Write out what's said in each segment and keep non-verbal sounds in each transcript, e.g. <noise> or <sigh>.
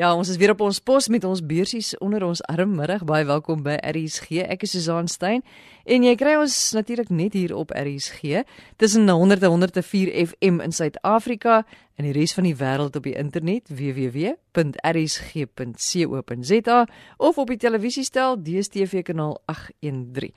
Ja, ons is weer op ons pos met ons beursies onder ons armmiddag. Baie welkom by RSG. Ek is Susan Stein en jy kry ons natuurlik net hier op RSG tussen 100 en 104 FM in Suid-Afrika en die res van die wêreld op die internet www.rsg.co.za of op die televisiestel DStv kanaal 813.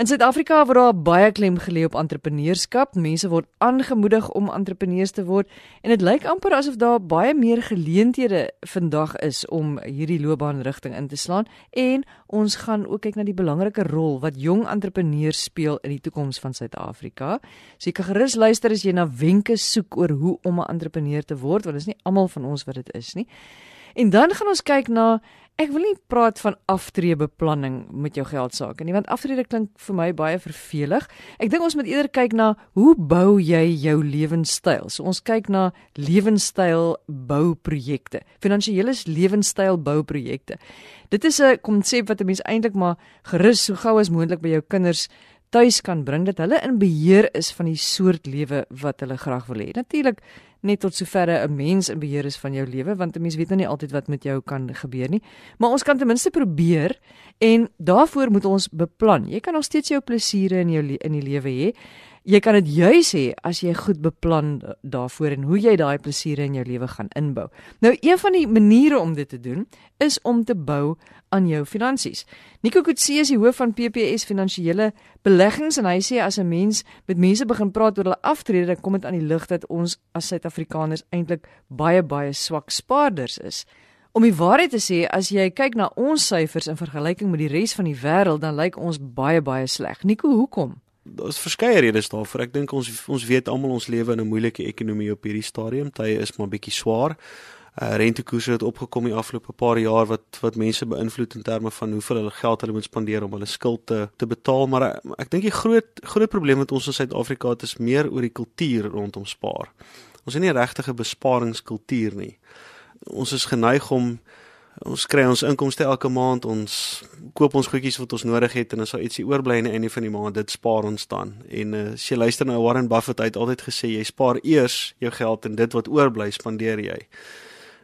In Suid-Afrika word daar baie klem gelê op entrepreneurskap. Mense word aangemoedig om entrepreneurs te word en dit lyk amper asof daar baie meer geleenthede vandag is om hierdie loopbaanrigting in te slaan en ons gaan ook kyk na die belangrike rol wat jong entrepreneurs speel in die toekoms van Suid-Afrika. So jy kan gerus luister as jy na wenke soek oor hoe om 'n entrepreneur te word want dit is nie almal van ons wat dit is nie. En dan gaan ons kyk na Ek wil nie praat van aftreebeplanning met jou geld sake nie want aftrede klink vir my baie vervelig. Ek dink ons moet eerder kyk na hoe bou jy jou lewenstyl? So ons kyk na lewenstyl bouprojekte. Finansiële lewenstyl bouprojekte. Dit is 'n konsep wat 'n mens eintlik maar gerus so gou as moontlik by jou kinders tuis kan bring dat hulle in beheer is van die soort lewe wat hulle graag wil hê. Natuurlik net tot soverre 'n mens in beheer is van jou lewe want 'n mens weet nou nie altyd wat met jou kan gebeur nie. Maar ons kan ten minste probeer en daarvoor moet ons beplan. Jy kan nog steeds jou plesiere in jou in die lewe hê. Jy kan dit juis hê as jy goed beplan daarvoor en hoe jy daai plesiere in jou lewe gaan inbou. Nou een van die maniere om dit te doen is om te bou aan jou finansies. Nico Kutse is die hoof van PPS Finansiële Beleggings en hy sê as 'n mens met mense begin praat oor hulle aftrede, dan kom dit aan die lig dat ons as Suid-Afrikaners eintlik baie baie swak spaarders is. Om die waarheid te sê, as jy kyk na ons syfers in vergelyking met die res van die wêreld, dan lyk ons baie baie sleg. Nico, hoekom? Daar's verskeie redes daarvoor. Ek dink ons ons weet almal ons lewe in 'n moeilike ekonomie op hierdie stadium. Tye is maar bietjie swaar. Uh rentekoerse het opgekom die afgelope paar jaar wat wat mense beïnvloed in terme van hoeveel hulle geld hulle moet spandeer om hulle skuld te te betaal, maar uh, ek dink die groot groot probleem met ons in Suid-Afrika het is meer oor die kultuur rondom spaar. Ons het nie 'n besparingskultuur nie. Ons is geneig om ons kry ons inkomste elke maand, ons koop ons goedjies wat ons nodig het en as daar ietsie oorbly aan die einde van die maand, dit spaar ons dan. En uh, as jy luister na Warren Buffett, hy het altyd gesê jy spaar eers jou geld en dit wat oorbly spandeer jy.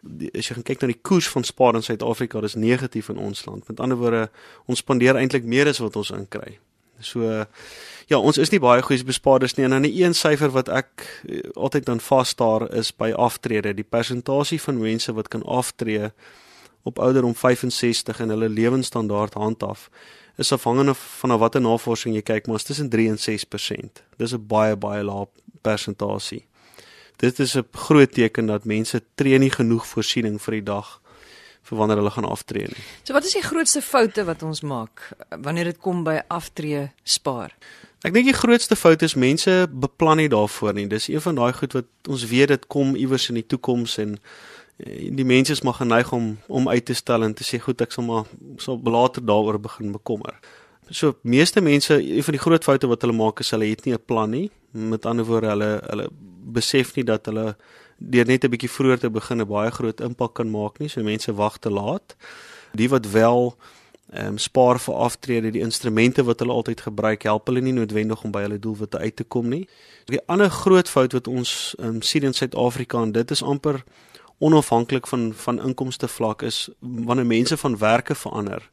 Die, as jy kyk na die koers van spaar in Suid-Afrika, dis negatief in ons land. Met ander woorde, ons spandeer eintlik meer as wat ons inkry. So ja, ons is nie baie goeie bespaarders nie en dan 'n een syfer wat ek uh, altyd dan vas staar is by aftrede, die persentasie van mense wat kan aftree op ouderdom 65 en hulle lewensstandaard handhaaf is afhangende van na watter navorsing jy kyk maar is tussen 3 en 6%. Dis 'n baie baie lae persentasie. Dit is 'n groot teken dat mense tree nie genoeg voorsiening vir die dag vir wanneer hulle gaan aftree nie. So wat is die grootste foute wat ons maak wanneer dit kom by aftree spaar? Ek dink die grootste fout is mense beplan nie daarvoor nie. Dis een van daai goed wat ons weet dit kom iewers in die toekoms en Eh, die mense is maar geneig om om uit te stel en te sê goed ek sal maar sal later daaroor begin bekommer. So meeste mense, een van die groot foute wat hulle maak is hulle het nie 'n plan nie. Met ander woorde hulle hulle besef nie dat hulle deur net 'n bietjie vroeër te begin 'n baie groot impak kan maak nie. So mense wag te laat. Die wat wel ehm um, spaar vir aftrede, die instrumente wat hulle altyd gebruik, help hulle nie noodwendig om by hulle doelwitte uit te kom nie. Die ander groot fout wat ons ehm um, sien in Suid-Afrika en dit is amper onafhanklik van van inkomste vlak is wanneer mense van werke verander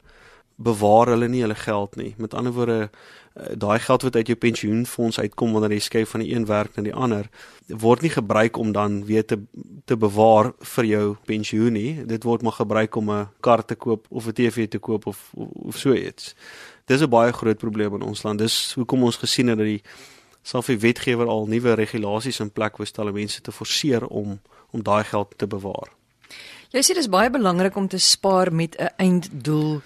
bewaar hulle nie hulle geld nie. Met ander woorde eh, daai geld wat uit jou pensioenfonds uitkom wanneer jy skuif van die een werk na die ander word nie gebruik om dan weer te te bewaar vir jou pensioen nie. Dit word maar gebruik om 'n kar te koop of 'n TV te koop of of, of so iets. Dis 'n baie groot probleem in ons land. Dis hoekom ons gesien het dat die selfs die wetgewer al nuwe regulasies in plek wou stel om mense te forceer om om daai geld te bewaar. Jy sê dis baie belangrik om te spaar met 'n einddoel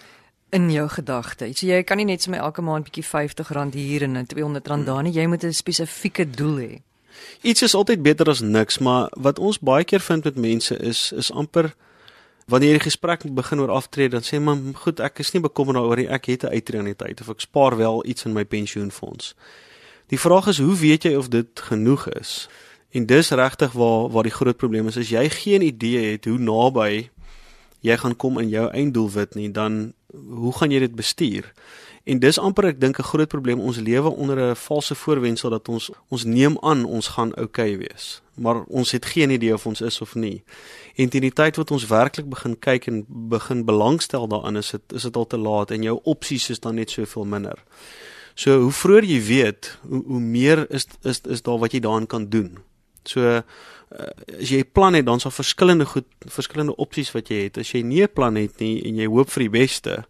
in jou gedagte. So jy kan nie net sommer elke maand bietjie R50 hier en R200 daar nie. Jy moet 'n spesifieke doel hê. Iets is altyd beter as niks, maar wat ons baie keer vind met mense is is amper wanneer jy die gesprek begin oor aftrede dan sê man, goed, ek is nie bekommerd daaroor nie. Ek het 'n uitreë aan die tyd of ek spaar wel iets in my pensioenfonds. Die vraag is hoe weet jy of dit genoeg is? En dis regtig waar waar die groot probleem is. As jy geen idee het hoe naby jy gaan kom in jou einddoelwit nie, dan hoe gaan jy dit bestuur? En dis amper ek dink 'n groot probleem ons lewe onder 'n valse voorwendsel dat ons ons neem aan ons gaan oukei okay wees, maar ons het geen idee of ons is of nie. En teen die tyd wat ons werklik begin kyk en begin belangstel daarin is dit is dit al te laat en jou opsies is dan net soveel minder. So hoe vroeër jy weet, hoe hoe meer is is is daar wat jy daarin kan doen. So uh, as jy 'n plan het, dan sal verskillende goed verskillende opsies wat jy het. As jy nie 'n plan het nie en jy hoop vir die beste,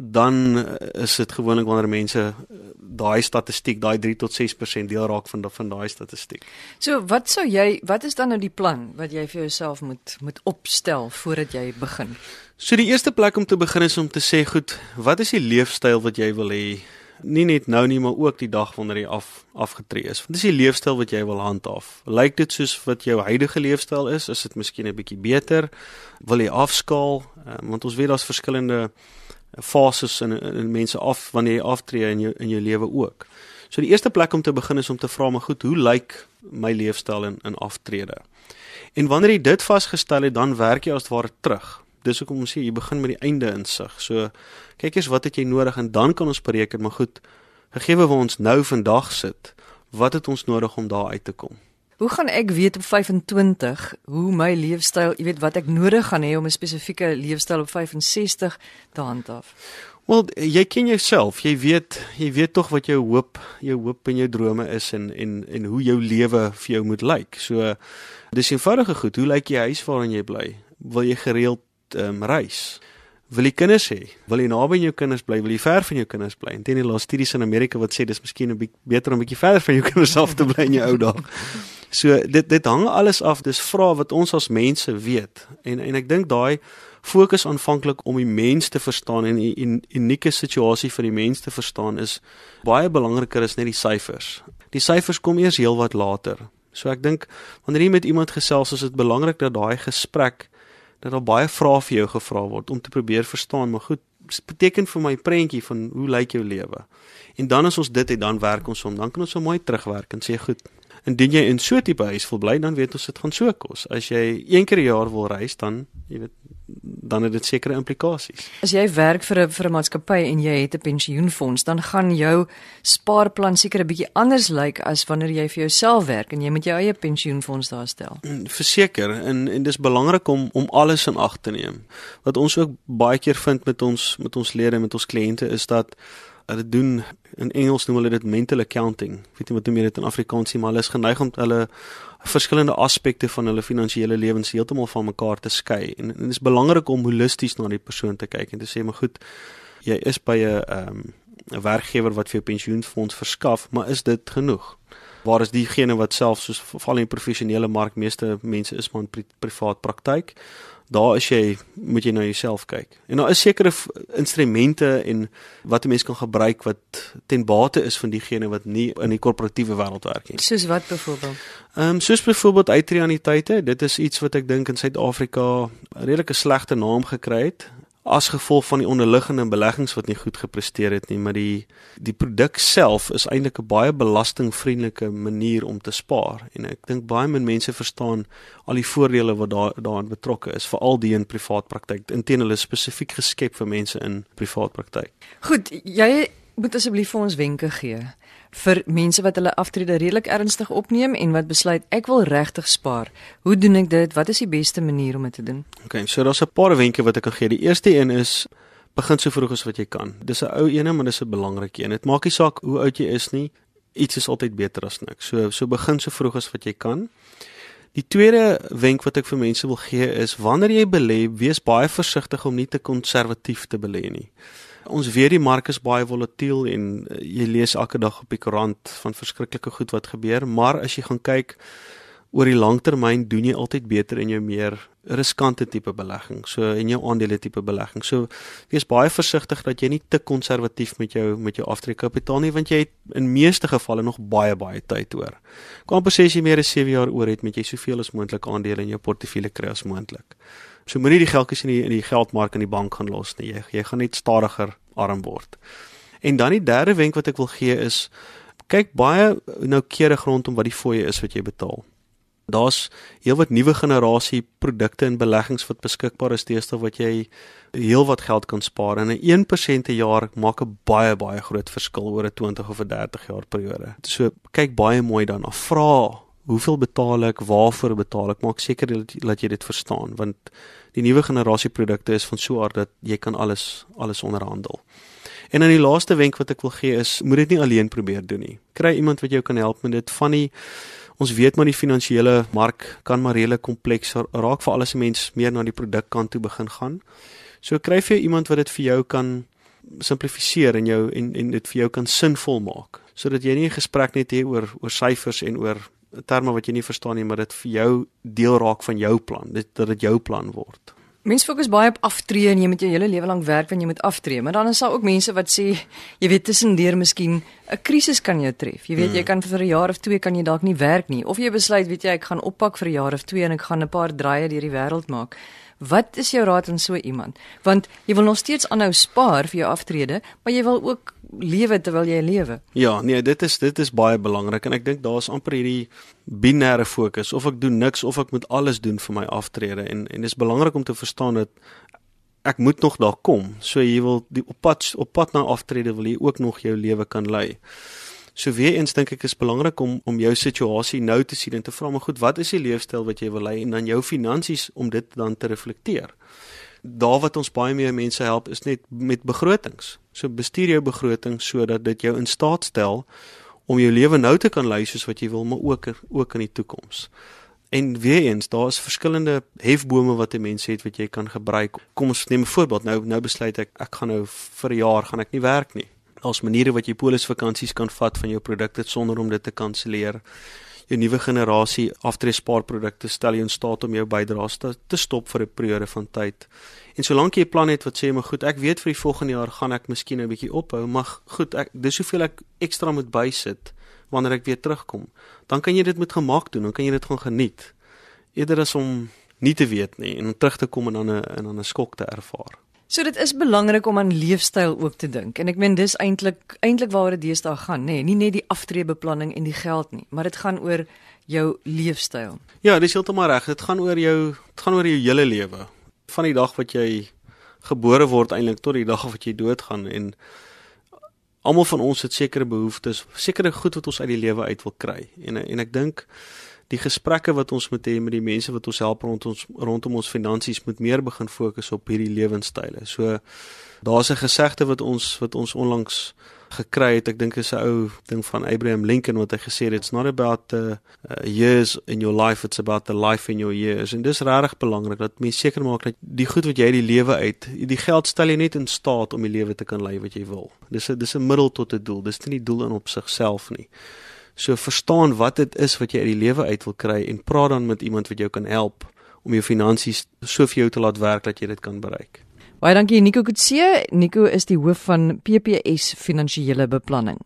dan eh, is dit gewoonlik wanneer mense eh, daai statistiek, daai 3 tot 6% deel raak van van daai statistiek. So, wat sou jy wat is dan nou die plan wat jy vir jouself moet moet opstel voordat jy begin? So die eerste plek om te begin is om te sê, goed, wat is die leefstyl wat jy wil hê? Nie net nou nie, maar ook die dag wanneer jy af afgetree is. Wat is die leefstyl wat jy wil handhaaf? Lyk dit soos wat jou huidige leefstyl is? Is dit miskien 'n bietjie beter? Wil jy afskaal? Um, want ons weet daar's verskillende fases in in mense af wanneer jy aftree in jou in jou lewe ook. So die eerste plek om te begin is om te vra maar goed, hoe lyk my leefstyl in in aftrede? En wanneer jy dit vasgestel het, dan werk jy as ware terug. Dis hoekom ons sê jy begin met die einde insig. So kyk eers wat het jy nodig en dan kan ons bereken maar goed, gegee waar ons nou vandag sit, wat het ons nodig om daar uit te kom? Hoe gaan ek weet op 25 hoe my leefstyl, jy weet wat ek nodig gaan hê om 'n spesifieke leefstyl op 65 te handhaaf? Wel, jy ken jouself. Jy weet, jy weet tog wat jou hoop, jou hoop en jou drome is en en en hoe jou lewe vir jou moet lyk. So dis eenvoudige goed. Hoe lyk jy huis waarin jy bly? Wil jy gereeld um, reis? Wil jy kinders hê? Wil jy naby aan jou kinders bly? Wil jy ver van jou kinders bly? En teen die laaste studies in Amerika wat sê dis miskien 'n bietjie beter om 'n bietjie verder van jou <laughs> kinders af te bly in jou ou dae. So dit dit hang alles af dis vra wat ons as mense weet. En en ek dink daai fokus aanvanklik om die mens te verstaan en die unieke situasie vir die mens te verstaan is baie belangriker as net die syfers. Die syfers kom eers heelwat later. So ek dink wanneer jy met iemand gesels is dit belangrik dat daai gesprek dat daar baie vrae vir jou gevra word om te probeer verstaan maar goed dit beteken vir my prentjie van hoe lyk jou lewe. En dan as ons dit het dan werk ons om dan kan ons so mooi terugwerk en sê goed Indien jy in so 'n tipe huis wil bly, dan weet ons dit gaan so kos. As jy een keer 'n jaar wil reis, dan jy weet dan het dit sekere implikasies. As jy werk vir 'n vir 'n maatskappy en jy het 'n pensioenfonds, dan gaan jou spaarplan seker 'n bietjie anders lyk as wanneer jy vir jouself werk en jy moet jou eie pensioenfonds daar stel. Mm, verseker en en dis belangrik om om alles in ag te neem. Wat ons ook baie keer vind met ons met ons lede, met ons kliënte is dat hulle doen in Engels noem hulle dit mental accounting. Ek weet nie wat noem jy dit in Afrikaans nie, maar hulle is geneig om hulle verskillende aspekte van hulle finansiële lewens heeltemal van mekaar te skei. En dit is belangrik om holisties na die persoon te kyk en te sê, maar goed, jy is by 'n ehm 'n werkgewer wat vir jou pensioenfonds verskaf, maar is dit genoeg? Waar is diegene wat self soos veral in die professionele mark meeste mense is maar in pri privaat praktyk? daar is jy moet jy na jouself kyk. En daar is sekere instrumente en wat 'n mens kan gebruik wat ten bate is van diegene wat nie in die korporatiewe wêreld werk nie. Soos wat byvoorbeeld? Ehm um, soos byvoorbeeld uitreaniteite. Dit is iets wat ek dink in Suid-Afrika 'n redelike slegte naam gekry het as gevolg van die onderliggende beleggings wat nie goed gepresteer het nie, maar die die produk self is eintlik 'n baie belastingvriendelike manier om te spaar en ek dink baie min mense verstaan al die voordele wat daar daaraan betrokke is, veral die in privaat praktyk. Intene hulle spesifiek geskep vir mense in privaat praktyk. Goed, jy moet asseblief vir ons wenke gee vir mense wat hulle aftrede redelik ernstig opneem en wat besluit ek wil regtig spaar. Hoe doen ek dit? Wat is die beste manier om dit te doen? OK, so daar's 'n paar wenke wat ek kan gee. Die eerste een is begin so vroeg as wat jy kan. Dis 'n ou ene, maar dis 'n belangrike een. Dit maak nie saak hoe oud jy is nie. Iets is altyd beter as niks. So so begin so vroeg as wat jy kan. Die tweede wenk wat ek vir mense wil gee is wanneer jy belê, wees baie versigtig om nie te konservatief te belê nie ons weet die mark is baie volatiel en uh, jy lees elke dag op die koerant van verskriklike goed wat gebeur, maar as jy gaan kyk oor die langtermyn doen jy altyd beter in jou meer riskante tipe belegging, so in jou aandele tipe belegging. So wees baie versigtig dat jy nie te konservatief met jou met jou aftrekkapitaal nie want jy het in meeste gevalle nog baie baie tyd oor. Kom op sê as jy meer as 7 jaar oor het, met jy soveel as moontlik aandele in jou portefeulje kry as moontlik. So moenie die geldjies in die in die geldmark in die bank gaan los nie. Jy jy gaan net stadiger arm word. En dan die derde wenk wat ek wil gee is kyk baie noukeurig rondom wat die fooie is wat jy betaal. Daar's heelwat nuwe generasie produkte en beleggings wat beskikbaar is teenoor wat jy heelwat geld kan spaar en 'n 1% 'n jaar maak 'n baie baie groot verskil oor 'n 20 of 'n 30 jaar periode. So kyk baie mooi daarna. Vra hoeveel betaal ek, waarvoor betaal ek? Maak seker dat, dat jy dit verstaan want die nuwe generasie produkte is van so 'n aard dat jy kan alles alles onderhandel. En dan die laaste wenk wat ek wil gee is moed dit nie alleen probeer doen nie. Kry iemand wat jou kan help met dit van die Ons weet maar die finansiële mark kan maar redelik kompleks raak vir alles mens meer na die produkkant toe begin gaan. So kry jy iemand wat dit vir jou kan simplifiseer en jou en en dit vir jou kan sinvol maak sodat jy nie 'n gesprek net het oor oor syfers en oor terme wat jy nie verstaan nie, maar dit vir jou deel raak van jou plan, dit dat dit jou plan word. Mense fokus baie op aftree en jy moet jou hele lewe lank werk wanneer jy moet aftree, maar dan is daar ook mense wat sê jy weet tussendeur miskien 'n krisis kan jou tref. Jy weet mm. jy kan vir 'n jaar of twee kan jy dalk nie werk nie of jy besluit weet jy ek gaan oppak vir 'n jaar of twee en ek gaan 'n paar draaie deur die wêreld maak. Wat is jou raad aan so iemand? Want jy wil nog steeds aanhou spaar vir jou aftrede, maar jy wil ook lewe terwyl jy lewe. Ja, nee, dit is dit is baie belangrik en ek dink daar's amper hierdie binêre fokus of ek doen niks of ek moet alles doen vir my aftrede en en dis belangrik om te verstaan dat ek moet nog daar kom. So jy wil die op pad op pad na aftrede wil jy ook nog jou lewe kan lei. So weer eens dink ek is belangrik om om jou situasie nou te sien en te vra maar goed, wat is die leefstyl wat jy wil lei en dan jou finansies om dit dan te reflekteer. Daar wat ons baie meer mense help is net met begrotings. So bestuur jou begroting sodat dit jou in staat stel om jou lewe nou te kan lei soos wat jy wil, maar ook ook in die toekoms. En weer eens, daar is verskillende hefbome wat 'n mens het wat jy kan gebruik. Kom ons neem 'n voorbeeld. Nou nou besluit ek ek gaan nou vir 'n jaar gaan ek nie werk nie. Daar's maniere wat jy polisvakansies kan vat van jou produkte sonder om dit te kanselleer. Jou nuwe generasie aftreespaarprodukte stel jou in staat om jou bydraes te, te stop vir 'n periode van tyd. En solank jy 'n plan het wat sê maar goed, ek weet vir die volgende jaar gaan ek miskien 'n bietjie ophou, maar goed, ek dis hoeveel ek ekstra moet bysit wanneer ek weer terugkom. Dan kan jy dit met gemak doen, dan kan jy dit gaan geniet. Eerder as om nie te weet nie en terug te kom en dan 'n en dan 'n skok te ervaar. So dit is belangrik om aan leefstyl ook te dink. En ek meen dis eintlik eintlik waaroor dit deesdae gaan, nê, nee, nie net die aftreebeplanning en die geld nie, maar dit gaan oor jou leefstyl. Ja, dis heeltemal reg. Dit gaan oor jou dit gaan oor jou hele lewe. Van die dag wat jy gebore word eintlik tot die dag wat jy doodgaan en almal van ons het sekere behoeftes, sekere goed wat ons uit die lewe uit wil kry. En en ek dink die gesprekke wat ons moet hê met die mense wat ons help rondom ons rondom ons finansies moet meer begin fokus op hierdie lewenstyle. So daar's 'n gesegde wat ons wat ons onlangs gekry het. Ek dink is 'n ou ding van Abraham Lincoln wat hy gesê het it's not about the uh, years in your life it's about the life in your years. En dis regtig belangrik dat mens seker maak dat die goed wat jy uit die lewe uit, die geld stel jy net in staat om die lewe te kan lei wat jy wil. Dis 'n dis 'n middel tot 'n doel. Dis nie die doel in op sigself nie. So verstaan wat dit is wat jy uit die lewe uit wil kry en praat dan met iemand wat jou kan help om jou finansies so vir jou te laat werk dat jy dit kan bereik. Baie dankie Nico Kutse. Nico is die hoof van PPS Finansiële Beplanning.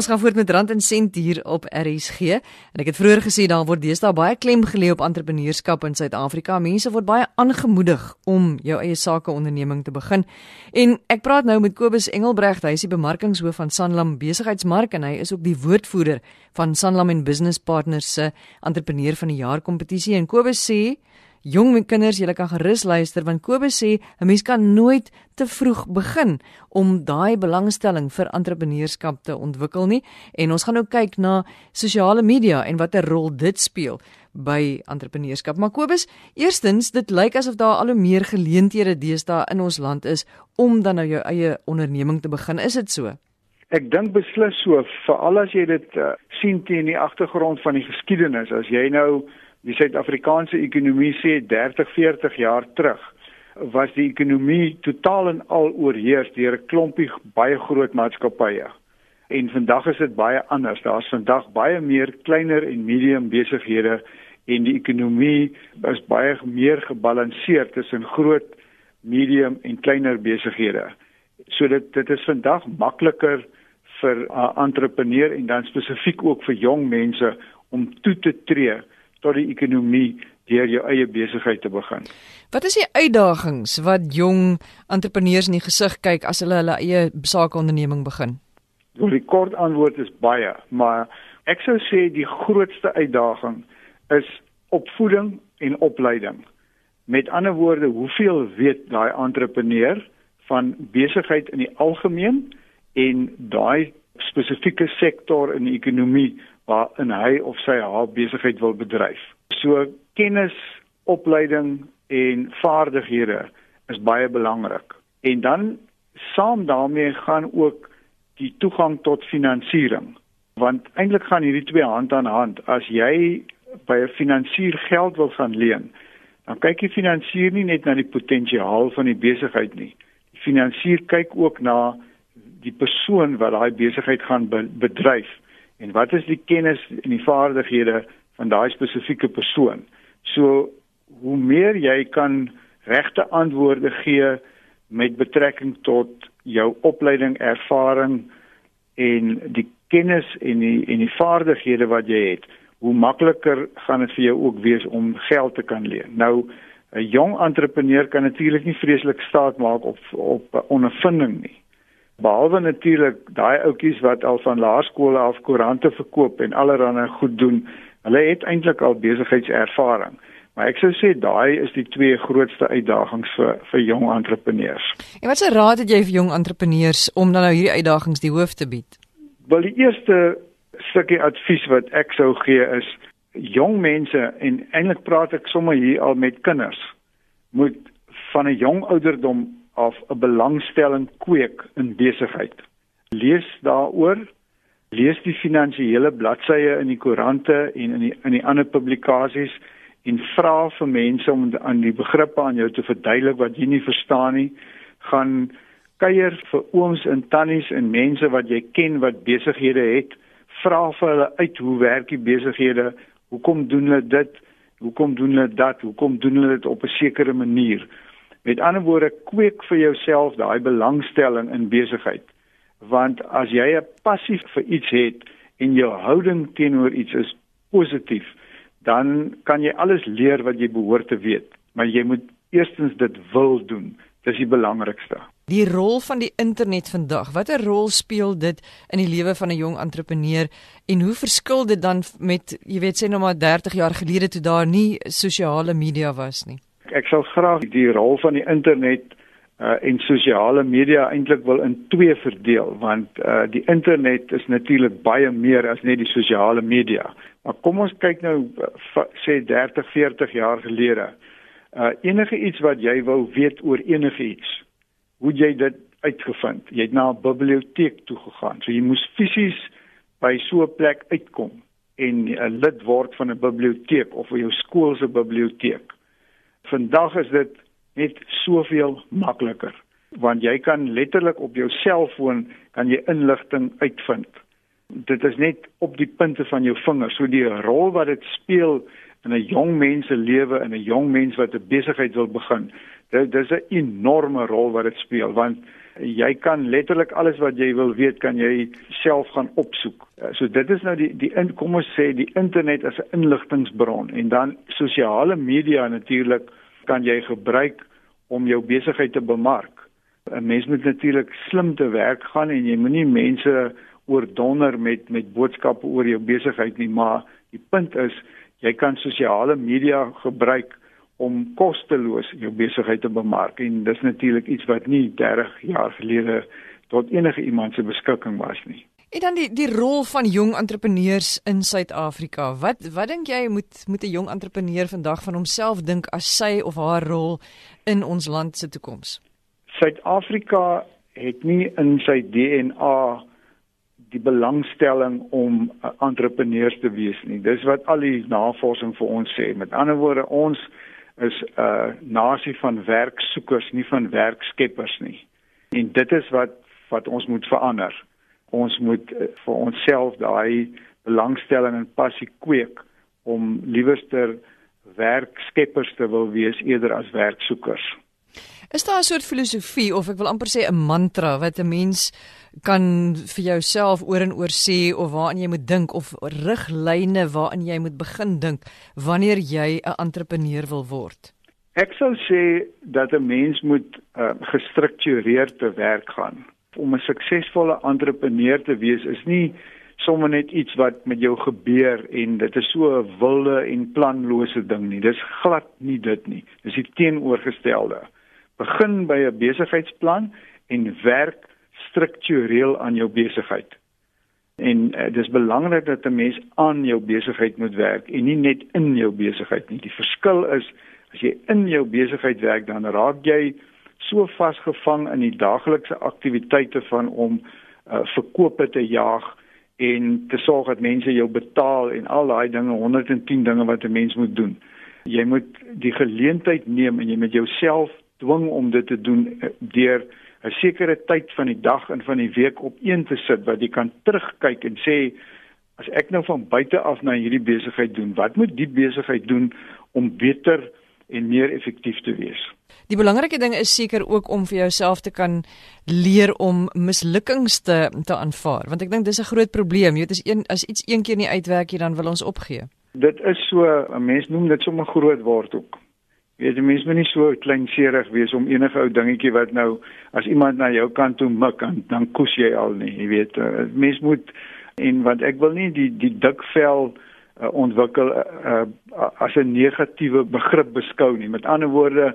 Ons gaan voort met rand en sent hier op RSG. En ek het vroeër gesê daar word deesdae baie klem gelê op entrepreneurskap in Suid-Afrika. Mense word baie aangemoedig om jou eie sake onderneming te begin. En ek praat nou met Kobus Engelbregt, hy is die bemarkingshoof van Sanlam Besigheidsmark en hy is ook die woordvoerder van Sanlam en Business Partners se entrepreneur van die jaar kompetisie. En Kobus sê Jong kinders, julle kan gerus luister want Kobus sê 'n mens kan nooit te vroeg begin om daai belangstelling vir entrepreneurskap te ontwikkel nie. En ons gaan nou kyk na sosiale media en watter rol dit speel by entrepreneurskap. Maar Kobus, eerstens, dit lyk asof daar al hoe meer geleenthede deesdae in ons land is om dan nou jou eie onderneming te begin. Is dit so? Ek dink beslis so, veral as jy dit uh, sien teen die agtergrond van die geskiedenis. As jy nou die Suid-Afrikaanse ekonomie sê 30, 40 jaar terug was die ekonomie totaal en al oorheers deur 'n klompie baie groot maatskappye. En vandag is dit baie anders. Daar's vandag baie meer kleiner en medium besighede en die ekonomie is baie meer gebalanseer tussen groot, medium en kleiner besighede. So dit dit is vandag makliker vir 'n uh, entrepreneur en dan spesifiek ook vir jong mense om toe te tree tot die ekonomie deur jou eie besigheid te begin. Wat is die uitdagings wat jong entrepreneurs in die gesig kyk as hulle hulle eie sake onderneming begin? So die kort antwoord is baie, maar ek sou sê die grootste uitdaging is opvoeding en opleiding. Met ander woorde, hoeveel weet daai entrepreneur van besigheid in die algemeen en daai spesifieke sektor in die ekonomie waarin hy of sy haar besigheid wil bedryf. So kennis, opleiding en vaardighede is baie belangrik. En dan saam daarmee gaan ook die toegang tot finansiering. Want eintlik gaan hierdie twee hand aan hand. As jy by 'n finansier geld wil gaan leen, dan kyk die finansier nie net na die potensiaal van die besigheid nie. Die finansier kyk ook na die persoon wat daai besigheid gaan bedryf en wat is die kennis en die vaardighede van daai spesifieke persoon. So hoe meer jy kan regte antwoorde gee met betrekking tot jou opleiding, ervaring en die kennis en die en die vaardighede wat jy het, hoe makliker gaan dit vir jou ook wees om geld te kan leen. Nou 'n jong entrepreneur kan natuurlik nie vreeslik staat maak op op ondervinding nie. Behalwe natuurlik daai ouetjies wat al van laerskole af koerante verkoop en allerlei goed doen, hulle het eintlik al besigheidservaring. Maar ek sou sê daai is die twee grootste uitdagings vir vir jong entrepreneurs. En watse raad het jy vir jong entrepreneurs om dan nou hierdie uitdagings die hoof te bied? Wel die eerste stukkie advies wat ek sou gee is jong mense en eintlik praat ek sommer hier al met kinders moet van 'n jong ouderdom af 'n belangstelling kweek in besigheid. Lees daaroor, lees die finansiële bladsye in die koerante en in die in die ander publikasies en vra vir mense om aan die begrippe aan jou te verduidelik wat jy nie verstaan nie. Gaan kuier vir ooms en tannies en mense wat jy ken wat besighede het. Vra vir hulle uit hoe werk die besighede? Hoekom doen hulle dit? Hoekom doen hulle dat? Hoekom doen hulle dit op 'n sekere manier met ander woorde kweek vir jouself daai belangstelling in besigheid want as jy 'n passie vir iets het en jou houding teenoor iets is positief dan kan jy alles leer wat jy behoort te weet, maar jy moet eerstens dit wil doen. Dis die belangrikste. Die rol van die internet vandag, watter rol speel dit in die lewe van 'n jong entrepreneur en hoe verskil dit dan met jy weet sê nou maar 30 jaar gelede toe daar nie sosiale media was nie? Ek sal graag die rol van die internet uh, en sosiale media eintlik wil in twee verdeel want uh, die internet is natuurlik baie meer as net die sosiale media. Maar kom ons kyk nou uh, sê 30, 40 jaar gelede. Uh enige iets wat jy wou weet oor enige iets, hoe jy dit uitgevind. Jy het na 'n biblioteek toe gegaan. So jy moes fisies by so 'n plek uitkom en 'n lid word van 'n biblioteek of jou skool se biblioteek. Vandag is dit net soveel makliker want jy kan letterlik op jou selfoon kan jy inligting uitvind. Dit is net op die punte van jou vingers. So die rol wat dit speel in 'n jong mens se lewe en 'n jong mens wat 'n besigheid wil begin. Dit dis 'n enorme rol wat dit speel want jy kan letterlik alles wat jy wil weet kan jy self gaan opsoek. So dit is nou die die in, kom ons sê die internet as 'n inligtingbron en dan sosiale media natuurlik kan jy gebruik om jou besigheid te bemark. 'n Mens moet natuurlik slim te werk gaan en jy moenie mense oordonder met met boodskappe oor jou besigheid nie, maar die punt is jy kan sosiale media gebruik om kosteloos jou besigheid te bemark en dis natuurlik iets wat nie 30 jaar gelede tot enige iemand se beskikking was nie. En dan die die rol van jong entrepreneurs in Suid-Afrika. Wat wat dink jy moet moet 'n jong entrepreneur vandag van homself dink as sy of haar rol in ons land se toekoms? Suid-Afrika het nie in sy DNA die belangstelling om entrepreneurs te wees nie. Dis wat al die navorsing vir ons sê. Met ander woorde, ons is 'n uh, nasie van werksoekers, nie van werkskeppers nie. En dit is wat wat ons moet verander ons moet uh, vir onsself daai belangstelling en passie kweek om liewerster werkskeppers te wil wees eerder as werksoekers. Is daar 'n soort filosofie of ek wil amper sê 'n mantra wat 'n mens kan vir jouself oor en oor sê of waaraan jy moet dink of riglyne waaraan jy moet begin dink wanneer jy 'n entrepreneur wil word? Ek sou sê dat 'n mens moet uh, gestruktureerd te werk gaan om 'n suksesvolle entrepreneur te wees is nie sommer net iets wat met jou gebeur en dit is so 'n wilde en planlose ding nie. Dis glad nie dit nie. Dis die teenoorgestelde. Begin by 'n besigheidsplan en werk struktureel aan jou besigheid. En uh, dis belangrik dat 'n mens aan jou besigheid moet werk en nie net in jou besigheid nie. Die verskil is as jy in jou besigheid werk dan raak jy so vasgevang in die daaglikse aktiwiteite van om uh, verkope te jaag en te sorg dat mense jou betaal en al daai dinge 110 dinge wat 'n mens moet doen. Jy moet die geleentheid neem en jy moet jouself dwing om dit te doen uh, deur 'n sekere tyd van die dag en van die week op een te sit wat jy kan terugkyk en sê as ek nou van buite af na hierdie besigheid doen, wat moet die besigheid doen om beter en meer effektief te wees? Die belangrike ding is seker ook om vir jouself te kan leer om mislukkings te te aanvaar, want ek dink dis 'n groot probleem. Jy weet as een as iets een keer nie uitwerk nie, dan wil ons opgee. Dit is so, 'n mens noem dit sommer groot word ook. Jy weet, mense moet nie so kleinserig wees om enige ou dingetjie wat nou as iemand na jou kant toe mik, dan dan kus jy al nie, jy weet. Uh, mens moet en want ek wil nie die die dik vel uh, ontwikkel uh, uh, as 'n negatiewe begrip beskou nie. Met ander woorde,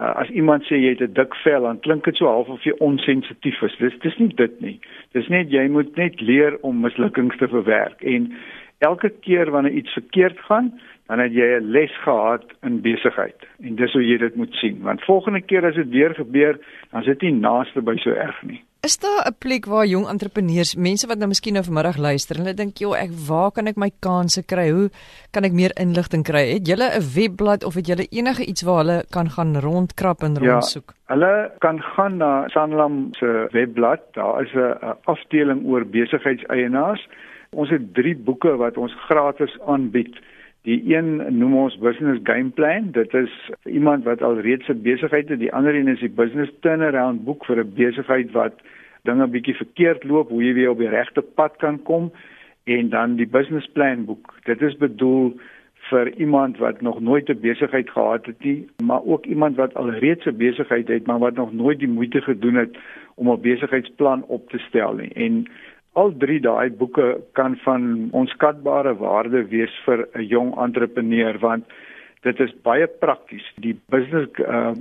uh, as iemand sê jy het 'n dik vel, dan klink dit so half of jy onsensitief is. Dis dis nie dit nie. Dis net jy moet net leer om mislukkings te verwerk en elke keer wanneer iets verkeerd gaan, dan het jy 'n les gehad in besigheid. En dis hoe jy dit moet sien, want volgende keer as dit weer gebeur, dan is dit nie naaste by so erg nie. Is daar 'n plek waar jong entrepreneurs, mense wat nou miskien nou vanmiddag luister en hulle dink, "Joh, ek waar kan ek my kansse kry? Hoe kan ek meer inligting kry?" Het julle 'n webblad of het julle enige iets waar hulle kan gaan rondkrap en ja, rondsoek? Hulle kan gaan na Sanlam se webblad. Daar is 'n afdeling oor besigheidseienaars. Ons het 3 boeke wat ons gratis aanbied. Die een noem ons business game plan. Dit is iemand wat al reeds 'n besigheid het. Die ander een is die business turnaround boek vir 'n besigheid wat dinge bietjie verkeerd loop, hoe jy weer op die regte pad kan kom. En dan die business plan boek. Dit is bedoel vir iemand wat nog nooit 'n besigheid gehad het nie, maar ook iemand wat al reeds 'n besigheid het, maar wat nog nooit die moeite gedoen het om 'n besigheidsplan op te stel nie. En Al drie daai boeke kan van onskatbare waarde wees vir 'n jong entrepreneur want dit is baie prakties. Die business uh,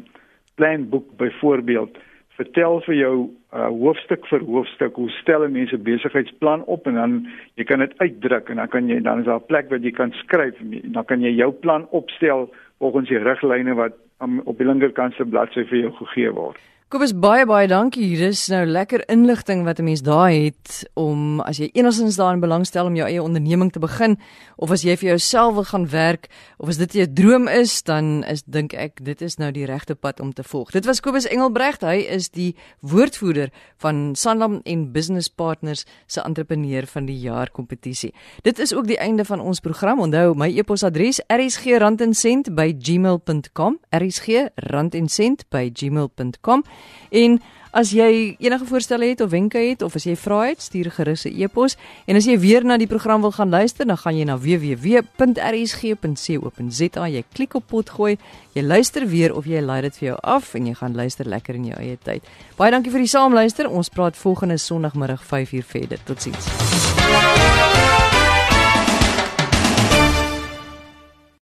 plan boek byvoorbeeld vertel vir jou uh, hoofstuk vir hoofstuk hoe stel mense besigheidsplan op en dan jy kan dit uitdruk en dan kan jy dan is daar 'n plek waar jy kan skryf en dan kan jy jou plan opstel volgens die riglyne wat um, op die linkerkant se bladsy vir jou gegee word. Kobus baie baie dankie. Hier is nou lekker inligting wat 'n mens daar het om as jy enigstens daarin belangstel om jou eie onderneming te begin of as jy vir jouself wil gaan werk of as dit jou droom is, dan is dink ek dit is nou die regte pad om te volg. Dit was Kobus Engelbregt. Hy is die woordvoerder van Sanlam en Business Partners se entrepreneur van die jaar kompetisie. Dit is ook die einde van ons program. Onthou my e-posadres rsg@gmail.com. rsg@gmail.com. En as jy enige voorstelle het of wenke het of as jy vra het, stuur gerus 'n e-pos. En as jy weer na die program wil gaan luister, dan gaan jy na www.rsg.co.za. Jy klik op potgooi, jy luister weer of jy laai dit vir jou af en jy gaan luister lekker in jou eie tyd. Baie dankie vir die saamluister. Ons praat volgende Sondagmiddag 5uur verder. Totsiens.